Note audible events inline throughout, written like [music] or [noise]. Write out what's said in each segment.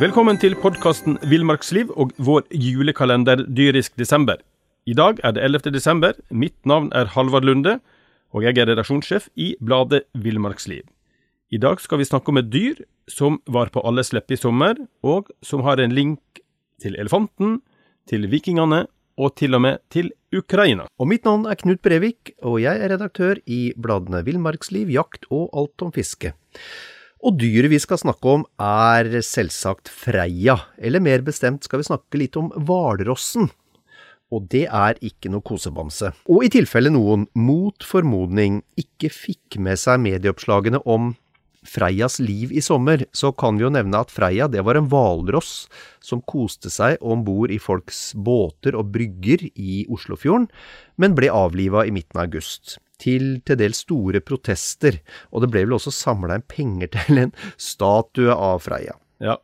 Velkommen til podkasten Villmarksliv og vår julekalender Dyrisk desember. I dag er det 11. desember. Mitt navn er Halvard Lunde, og jeg er redaksjonssjef i bladet Villmarksliv. I dag skal vi snakke om et dyr som var på alles leppe i sommer, og som har en link til elefanten, til vikingene og til og med til Ukraina. Og mitt navn er Knut Brevik, og jeg er redaktør i bladene Villmarksliv, Jakt og Alt om fiske. Og dyret vi skal snakke om er selvsagt Freia, eller mer bestemt skal vi snakke litt om hvalrossen. Og det er ikke noe kosebamse. Og i tilfelle noen, mot formodning, ikke fikk med seg medieoppslagene om Freias liv i sommer, så kan vi jo nevne at Freia det var en hvalross som koste seg om bord i folks båter og brygger i Oslofjorden, men ble avliva i midten av august til til dels store protester, og det ble vel også samla inn penger til en statue av Freia. Ja,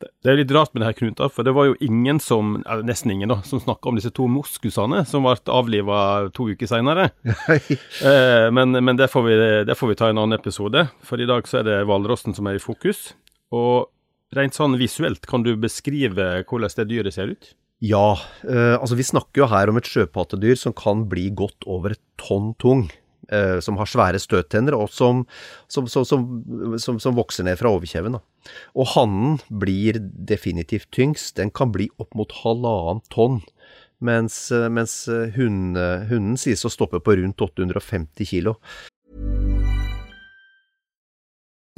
det er litt rart med det her, Knut, for det var jo ingen som, nesten ingen da, som snakka om disse to moskusene som ble avliva to uker seinere. [laughs] eh, men, men det, får vi, det, får vi, ta i en annen episode, for i dag så er det hvalrossen som er i fokus. Og rent sånn visuelt, kan du beskrive hvordan det dyret ser ut? Ja, eh, altså vi snakker jo her om et sjøpattedyr som kan bli godt over et tonn tung. Eh, som har svære støttenner, og som, som, som, som vokser ned fra overkjeven. Da. Og hannen blir definitivt tyngst. Den kan bli opp mot halvannet tonn. Mens, mens hunden, hunden sies å stoppe på rundt 850 kilo.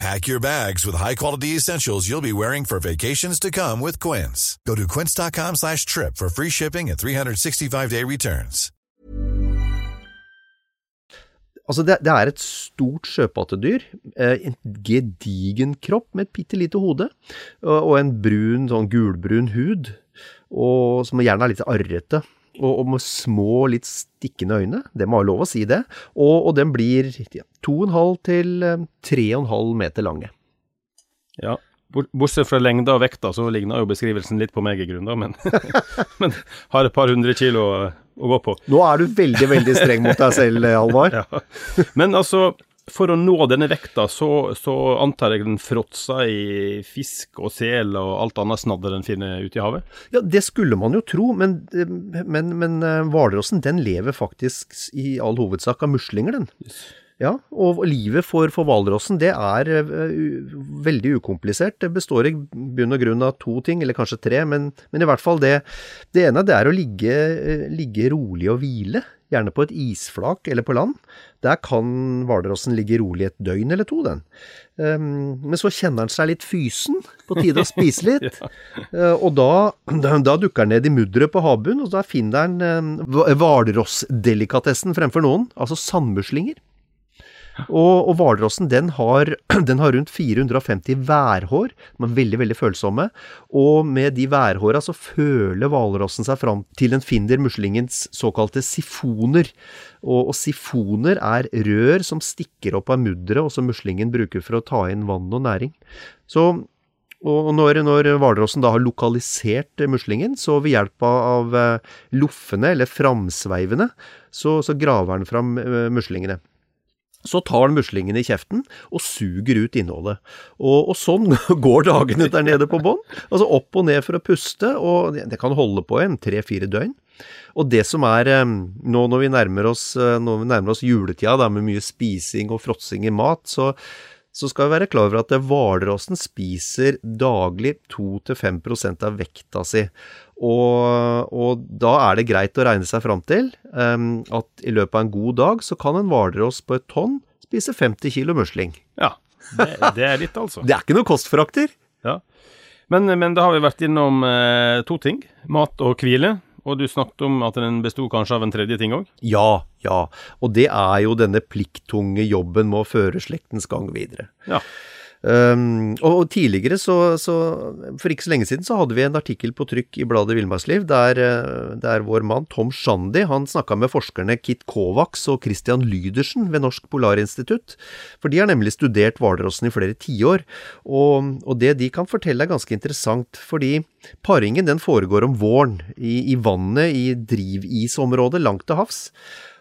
Pack your bags with high-quality essentials you'll be wearing for vacations to come with Quince. Go to quince.com slash trip for free shipping and 365-day returns. Altså, det, det, er et stort sjøpattedyr. Eh, en gedigen kropp med et bitte lite hode. Og, en brun, sånn gulbrun hud. Og, som gjerne er litt arrete. Og, og, med små, litt stikkende øyne. Det må ha lov å si det. Og, og den blir ja, 2,5 til 3,5 meter lange. Ja, Bortsett fra lengda og vekta, så ligner jo beskrivelsen litt på meg i grunnen, men, [laughs] men har et par hundre kilo å gå på. Nå er du veldig, veldig streng mot deg selv, Alvar. [laughs] Ja. Men altså, for å nå denne vekta, så, så antar jeg den fråtser i fisk og sel og alt annet snadder den finner ute i havet? Ja, det skulle man jo tro, men, men, men hvalrossen den lever faktisk i all hovedsak av muslinger, den. Yes. Ja, og livet for, hvalrossen det er uh, veldig ukomplisert. Det består i bunn og grunn av to ting, eller kanskje tre, men, men i hvert fall det. Det ene det er å ligge, uh, ligge rolig og hvile, gjerne på et isflak eller på land. Der kan hvalrossen ligge rolig et døgn eller to, den. Um, men så kjenner den seg litt fysen, på tide å spise [laughs] litt. uh, og da, da, dukker den ned i mudderet på havbunnen, og da finner den hvalrossdelikatessen fremfor noen, altså sandmuslinger. Og, og hvalrossen den [clears throat] den har, rundt 450 værhår, De er veldig veldig følsomme. Og med de værhåra så føler hvalrossen seg fram til den finner muslingens såkalte sifoner. Og, og, sifoner er rør som stikker opp av mudderet, og som muslingen bruker for å ta inn vann og næring. Så og når, når hvalrossen da har lokalisert muslingen, så ved hjelp av eh, loffene, eller framsveivene, så, så graver den fram eh, muslingene. Så tar han muslingene i kjeften og suger ut innholdet. Og, og sånn [laughs] går dagene der nede på bånn. Altså opp og ned for å puste, og det kan holde på en tre-fire døgn. Og det som er nå når vi nærmer oss, eh, vi nærmer oss juletida da, med mye spising og fråtsing i mat, så, så skal vi være klar over at hvalrossen spiser daglig 2-5% av vekta si. Og, og, da er det greit å regne seg fram til um, at i løpet av en god dag så kan en hvalross på et tonn spise 50 kilo musling. Ja, det, det er litt, altså. [laughs] Det er ikke noe kostforakter. Ja. Men, men da har vi vært innom eh, to ting. Mat og hvile. Og du snakket om at den besto kanskje av en tredje ting òg? Ja, ja. Og det er jo denne plikttunge jobben med å føre slektens gang videre. Ja. Um, og tidligere, så, så, for ikke så lenge siden, så hadde vi en artikkel på trykk i bladet Villmarksliv der, eh, der vår mann Tom Shandy han snakka med forskerne Kit Kovacs og Christian Lydersen ved Norsk Polarinstitutt. For de har nemlig studert hvalrossen i flere tiår, og, og det de kan fortelle er ganske interessant. Fordi paringen den foregår om våren, i, i vannet i drivisområdet langt til havs.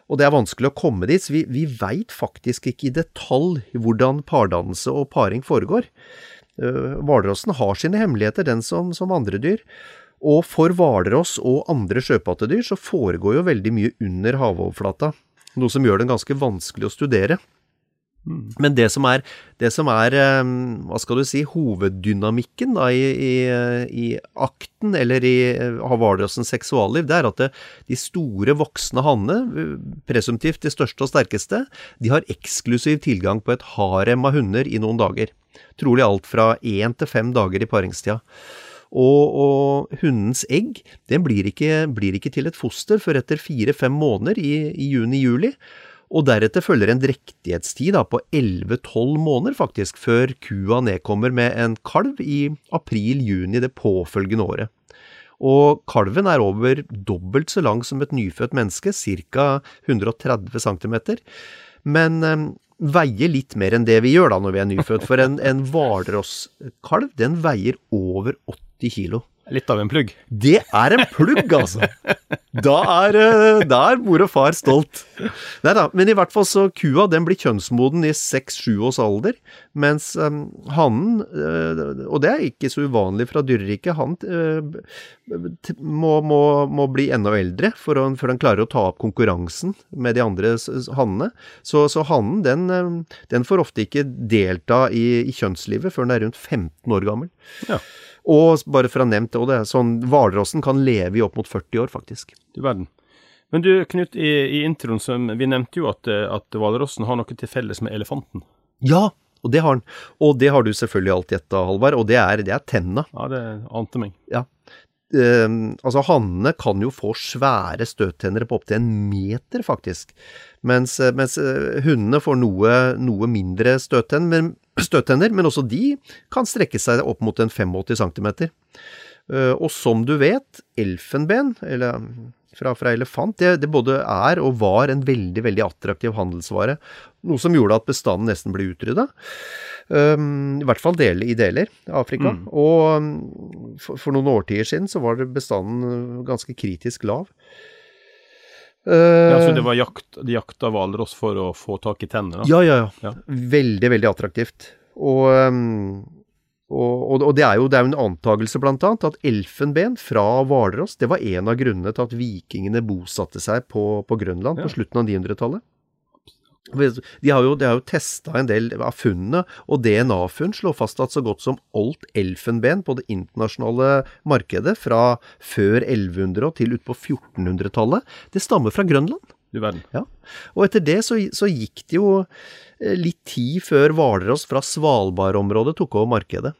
Og det er vanskelig å komme dit, så vi, vi veit faktisk ikke i detalj hvordan pardannelse og paring foregår. Hvalrossen uh, har sine hemmeligheter, den som, som andre dyr. Og for hvalross og andre sjøpattedyr så foregår jo veldig mye under havoverflata, noe som gjør den ganske vanskelig å studere. Men det som er, det som er hva skal du si, hoveddynamikken da, i, i, i, akten, eller i hvalrossens seksualliv, det er at det, de store voksne hannene, presumptivt de største og sterkeste, de har eksklusiv tilgang på et harem av hunder i noen dager. Trolig alt fra én til fem dager i paringstida. Og, og, hundens egg den blir ikke, blir ikke til et foster før etter fire-fem måneder i, i juni-juli. Og deretter følger en drektighetstid da, på 11-12 måneder, faktisk, før kua nedkommer med en kalv i april-juni det påfølgende året. Og kalven er over dobbelt så lang som et nyfødt menneske, ca. 130 cm, men eh, veier litt mer enn det vi gjør da når vi er nyfødt. For en, en hvalrosskalv, den veier over 80 kilo. Litt av en plugg. Det er en plugg, altså! Da er, eh, da er mor og far stolt. Nei da, men i hvert fall så kua den blir kjønnsmoden i seks-sju års alder, mens um, hannen, uh, og det er ikke så uvanlig fra dyreriket, han må, må, må, bli enda eldre for å, før den klarer å ta opp konkurransen med de andre hannene. Så, så hannen den, den, får ofte ikke delta i, i kjønnslivet før den er rundt 15 år gammel. Ja. Og bare for å ha nevnt det, og det er sånn hvalrossen kan leve i opp mot 40 år, faktisk. Du verden. Men du, Knut, i, i introen så vi nevnte jo at, at hvalrossen har noe til felles med elefanten. Ja, og det har den. Og det har du selvfølgelig alltid gjetta, Halvard, og det er, det er tenna. Ja, det ante meg. Ja. Uh, altså, hannene kan jo få svære støttennere på opptil en meter, faktisk. Mens, mens uh, hundene får noe, noe mindre støttenn. men støttenner, men også de kan strekke seg opp mot en 85 cm. Eh, og som du vet, elfenben, eller fra, fra elefant, det, det, både er og var en veldig, veldig attraktiv handelsvare. Noe som gjorde at bestanden nesten ble utrydda. Um, I hvert fall dele, i deler av Afrika. Mm. Og um, for, for, noen årtier siden så var bestanden ganske kritisk lav. Ja, Så det var jakt, de jakta hvalross for å få tak i tennene? Ja, ja, ja, Veldig, veldig attraktivt. Og, um, og, og, det er jo det er en antakelse, blant annet, at elfenben fra hvalross det var en av grunnene til at vikingene bosatte seg på, på Grønland ja. på slutten av 900-tallet. De har jo, de jo testa en del av funnene, og DNA-funn slår fast at så godt som alt elfenben på det internasjonale markedet fra før 1100 og til utpå 1400-tallet, det stammer fra Grønland. Du verden. Ja. Og etter det så, så, gikk det jo eh, litt tid før hvalross fra Svalbard-området tok over markedet.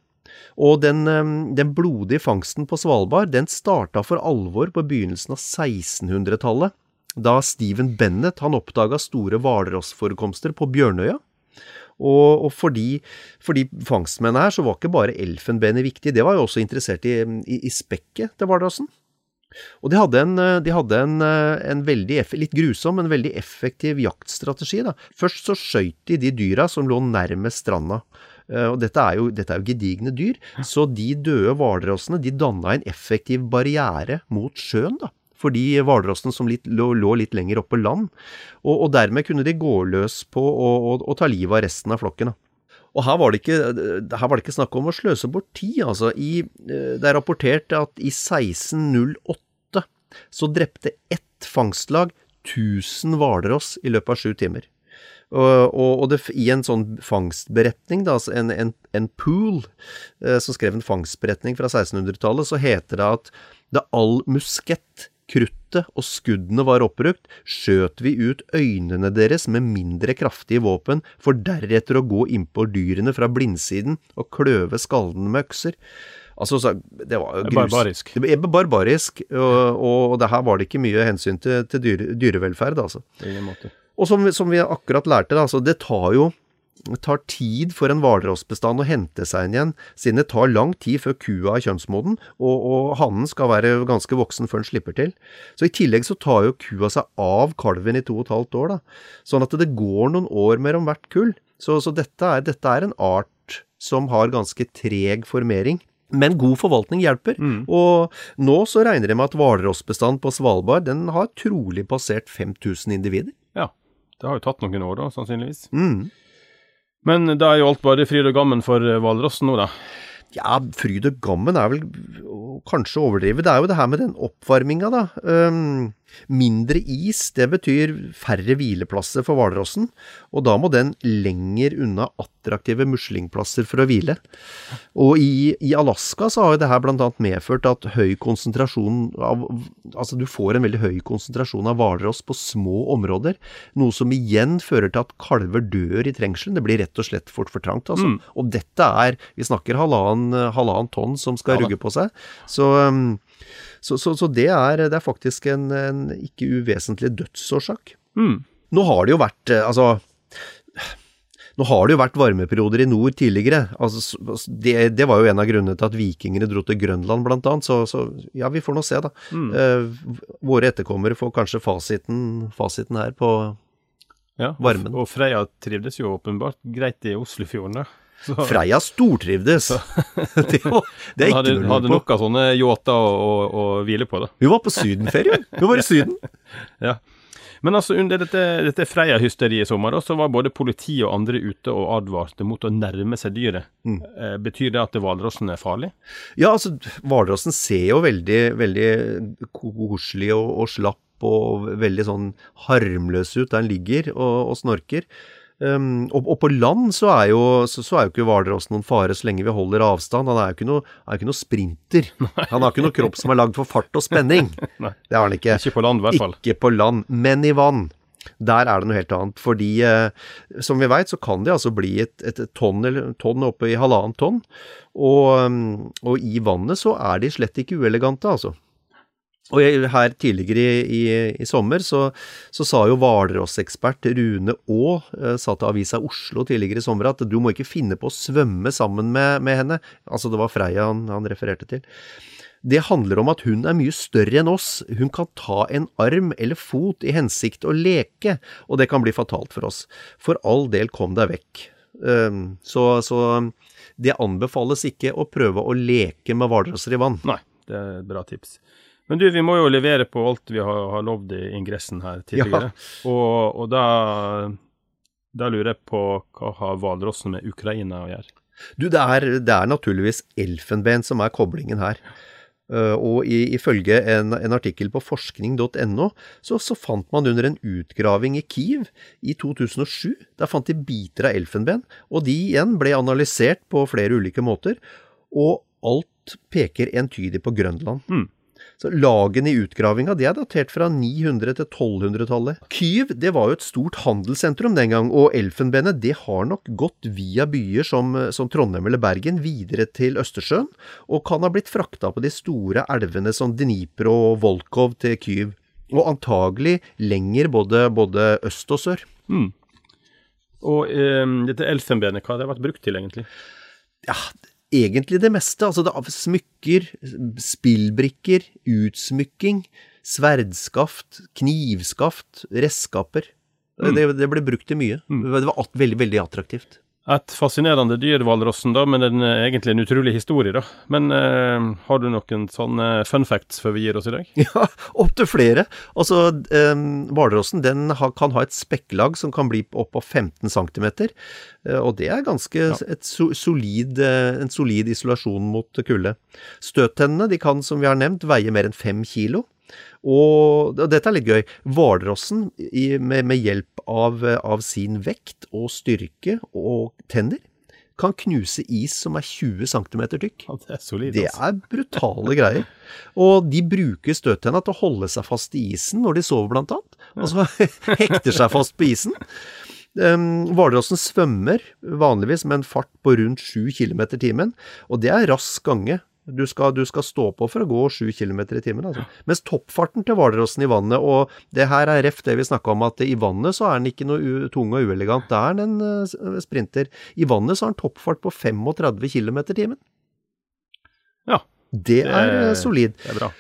Og den, eh, den, blodige fangsten på Svalbard, den starta for alvor på begynnelsen av 1600-tallet da Steven Bennett han oppdaga store hvalrossforekomster på Bjørnøya. Og, og for, de, for de fangstmennene her så var ikke bare elfenbenet viktig, det var jo også interessert i, i, i spekket til hvalrossen. Og de hadde, en, de hadde en, en, veldig, litt grusom, men veldig effektiv jaktstrategi. Da. Først så skøyt de de dyra som lå nærmest stranda. Eh, og dette er jo, dette er jo gedigne dyr, så de døde hvalrossene de danna en effektiv barriere mot sjøen. da for de hvalrossene som litt, lå, lå, litt lenger oppe på land, og, og, dermed kunne de gå løs på å ta livet av resten av flokken. Og her var, ikke, her var, det ikke, snakk om å sløse bort tid. Altså, i, eh, det er rapportert at i 1608 så drepte ett fangstlag 1000 hvalross i løpet av sju timer. Og, og, det, i en sånn fangstberetning, da, altså en, en, en pool, eh, som skrev en fangstberetning fra 1600-tallet, så heter det at det all muskett krutt ute og skuddene var oppbrukt, skjøt vi ut øynene deres med mindre kraftige våpen, for deretter å gå innpå dyrene fra blindsiden og kløve skallene med økser. Altså, det var jo grus. Barbarisk. Det ble barbarisk, og, og det her var det ikke mye hensyn til, til dyre, dyrevelferd, altså. Ingen måte. Og som, vi- som vi akkurat lærte, altså, det tar jo tar tid for en hvalrossbestand å hente seg igjen, siden det tar lang tid før kua er kjønnsmoden, og, og hannen skal være ganske voksen før den slipper til. Så i tillegg så tar jo kua seg av kalven i to og et halvt år, da. Sånn at det går noen år mellom hvert kull. Så, så dette, er, dette er en art som har ganske treg formering. Men god forvaltning hjelper, og nå så regner de med at hvalrossbestanden på Svalbard den har trolig passert 5000 individer. Ja. Det har jo tatt noen år, da, sannsynligvis. Mm. Men da er jo alt bare fryd og gammen for eh, hvalrossen nå, da. Ja, fryd og gammen er vel å kanskje overdrive. Det er jo det her med den oppvarminga, da. Um, mindre is, det betyr færre hvileplasser for hvalrossen. Og da må den lenger unna attraktive muslingplasser for å hvile. Og i, i Alaska så har jo det her annet medført at høy konsentrasjon av Altså du får en veldig høy konsentrasjon av hvalross på små områder. Noe som igjen fører til at kalver dør i trengselen. Det blir rett og slett fort for trangt, altså. Mm. Og dette er Vi snakker halvannen, halvannen tonn som skal Ja rugge på seg. Så, um, så, så, så det, er, det er faktisk en, en ikke uvesentlig dødsårsak. Mm. Nå har det jo vært eh, Altså nå har det jo vært varmeperioder i nord tidligere. Altså, det, det var jo en av grunnene til at vikingene dro til Grønland, blant annet. Så, så ja, vi får nå se, da. Mm. Eh, våre etterkommere får kanskje fasiten, fasiten her på Ja. Varmen. Og Freia trivdes jo åpenbart greit i Oslofjorden, da. Freia stortrivdes. [laughs] det, var, det er ikke hadde, noe hadde nok av sånne yachter å, å, å hvile på, da. Hun var på sydenferie. Hun var i Syden. [laughs] Ja. Men altså, under dette, dette Freia-hysteriet i sommer, da, så var både politi og andre ute og advarte mot å nærme seg dyret. Mm. Eh, betyr det at hvalrossen er farlig? Ja, altså, hvalrossen ser jo veldig, veldig koselig og, og slapp og veldig sånn harmløs ut der den ligger og, og snorker. Um, og, og på land så er jo, så, så er jo ikke hvalrossen noen fare så lenge vi holder avstand. Han er jo ikke noe, er ikke noe sprinter. [laughs] Han har ikke noe kropp som er lagd for fart og spenning. [laughs] Nei. Det har han ikke. Ikke på land, i hvert fall. Ikke på land, men i vann. Der er det noe helt annet. Fordi, eh, som vi veit, så kan det altså bli et, et tonn, eller tonn oppe i halvannet tonn. Og, um, og i vannet så er de slett ikke uelegante, altså. Og her tidligere i, i, i sommer så, så sa jo hvalrossekspert Rune Aa, eh, sa til Avisa Oslo tidligere i sommer at du må ikke finne på å svømme sammen med, med henne. Altså det var Freia han, han refererte til. Det handler om at hun er mye større enn oss. Hun kan ta en arm eller fot i hensikt å leke, og det kan bli fatalt for oss. For all del, kom deg vekk. Um, så, så det anbefales ikke å prøve å leke med hvalrosser i vann. Nei, det er et bra tips. Men du, vi må jo levere på alt vi har, har lovd i ingressen her tidligere. Og, og da, da lurer jeg på hva har hvalrossen med Ukraina å gjøre? Du, det er, det er naturligvis elfenben som er koblingen her. Uh, og i, ifølge en, en artikkel på forskning.no, så, så fant man under en utgraving i Kiev i 2007, der fant de biter av elfenben, og de igjen ble analysert på flere ulike måter, og alt peker entydig på Grønland. Mm. Så Lagene i utgravinga de er datert fra 900- til 1200-tallet. Kyiv det var jo et stort handelssentrum den gang, og elfenbenet det har nok gått via byer som, som Trondheim eller Bergen videre til Østersjøen, og kan ha blitt frakta på de store elvene som Dnipro og Volkov til Kyiv. Og antagelig lenger både, både øst og sør. Mm. Og eh, dette elfenbenet, hva har det vært brukt til, egentlig? Ja, egentlig det meste. Altså det er smykker, spillbrikker, utsmykking, sverdskaft, knivskaft, redskaper. Det, det ble brukt til mye. Det var at, veldig, veldig attraktivt. Et fascinerende dyr, hvalrossen, da, men den er egentlig en utrolig historie, da. Men eh, har du noen sånne fun facts før vi gir oss i dag? [laughs] Ja, opptil flere. Altså, eh, hvalrossen den ha, kan ha et spekklag som kan bli opp på 15 cm. Eh, og det er ganske et so, solid, eh, en solid isolasjon mot kulde. Støttennene de kan, som vi har nevnt, veie mer enn 5 kilo. Og, og dette er litt gøy. Hvalrossen, med, med hjelp av, av sin vekt og styrke og tenner, kan knuse is som er 20 cm tykk. Ja, det er solid. Det altså. er brutale greier. Og de bruker støttenna til å holde seg fast i isen når de sover, blant annet. Altså [laughs] hekter seg fast på isen. Um, svømmer vanligvis med en fart på rundt 7 km i timen, og det er rask gange. Du skal, du skal stå på for å gå 7 km i timen. Altså. Mens toppfarten til hvalrossen i vannet, og det her er ref det vi snakka om, at i vannet så er den ikke noe tung og uelegant. Da er den en uh, sprinter. I vannet så har den toppfart på 35 km i timen. Ja, Det er Det- uh, solid. det er bra.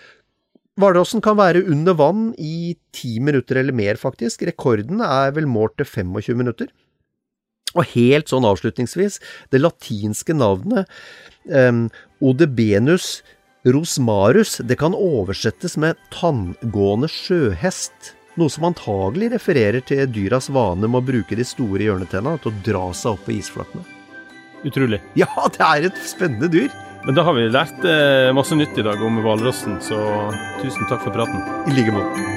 Hvalrossen kan være under vann i 10 minutter eller mer, faktisk. Rekorden er vel målt til 25 minutter. Og helt sånn avslutningsvis, det latinske navnet um, Odebenus rosmarus, det kan oversettes med tanngående sjøhest. Noe som antagelig refererer til dyras vane med å bruke de store hjørnetenna til å dra seg opp på isflakene. Utrolig. [laughs] Ja, det er et spennende dyr! Men da har vi lært eh, masse nytt i dag om hvalrossen, så tusen takk for praten. I like måte.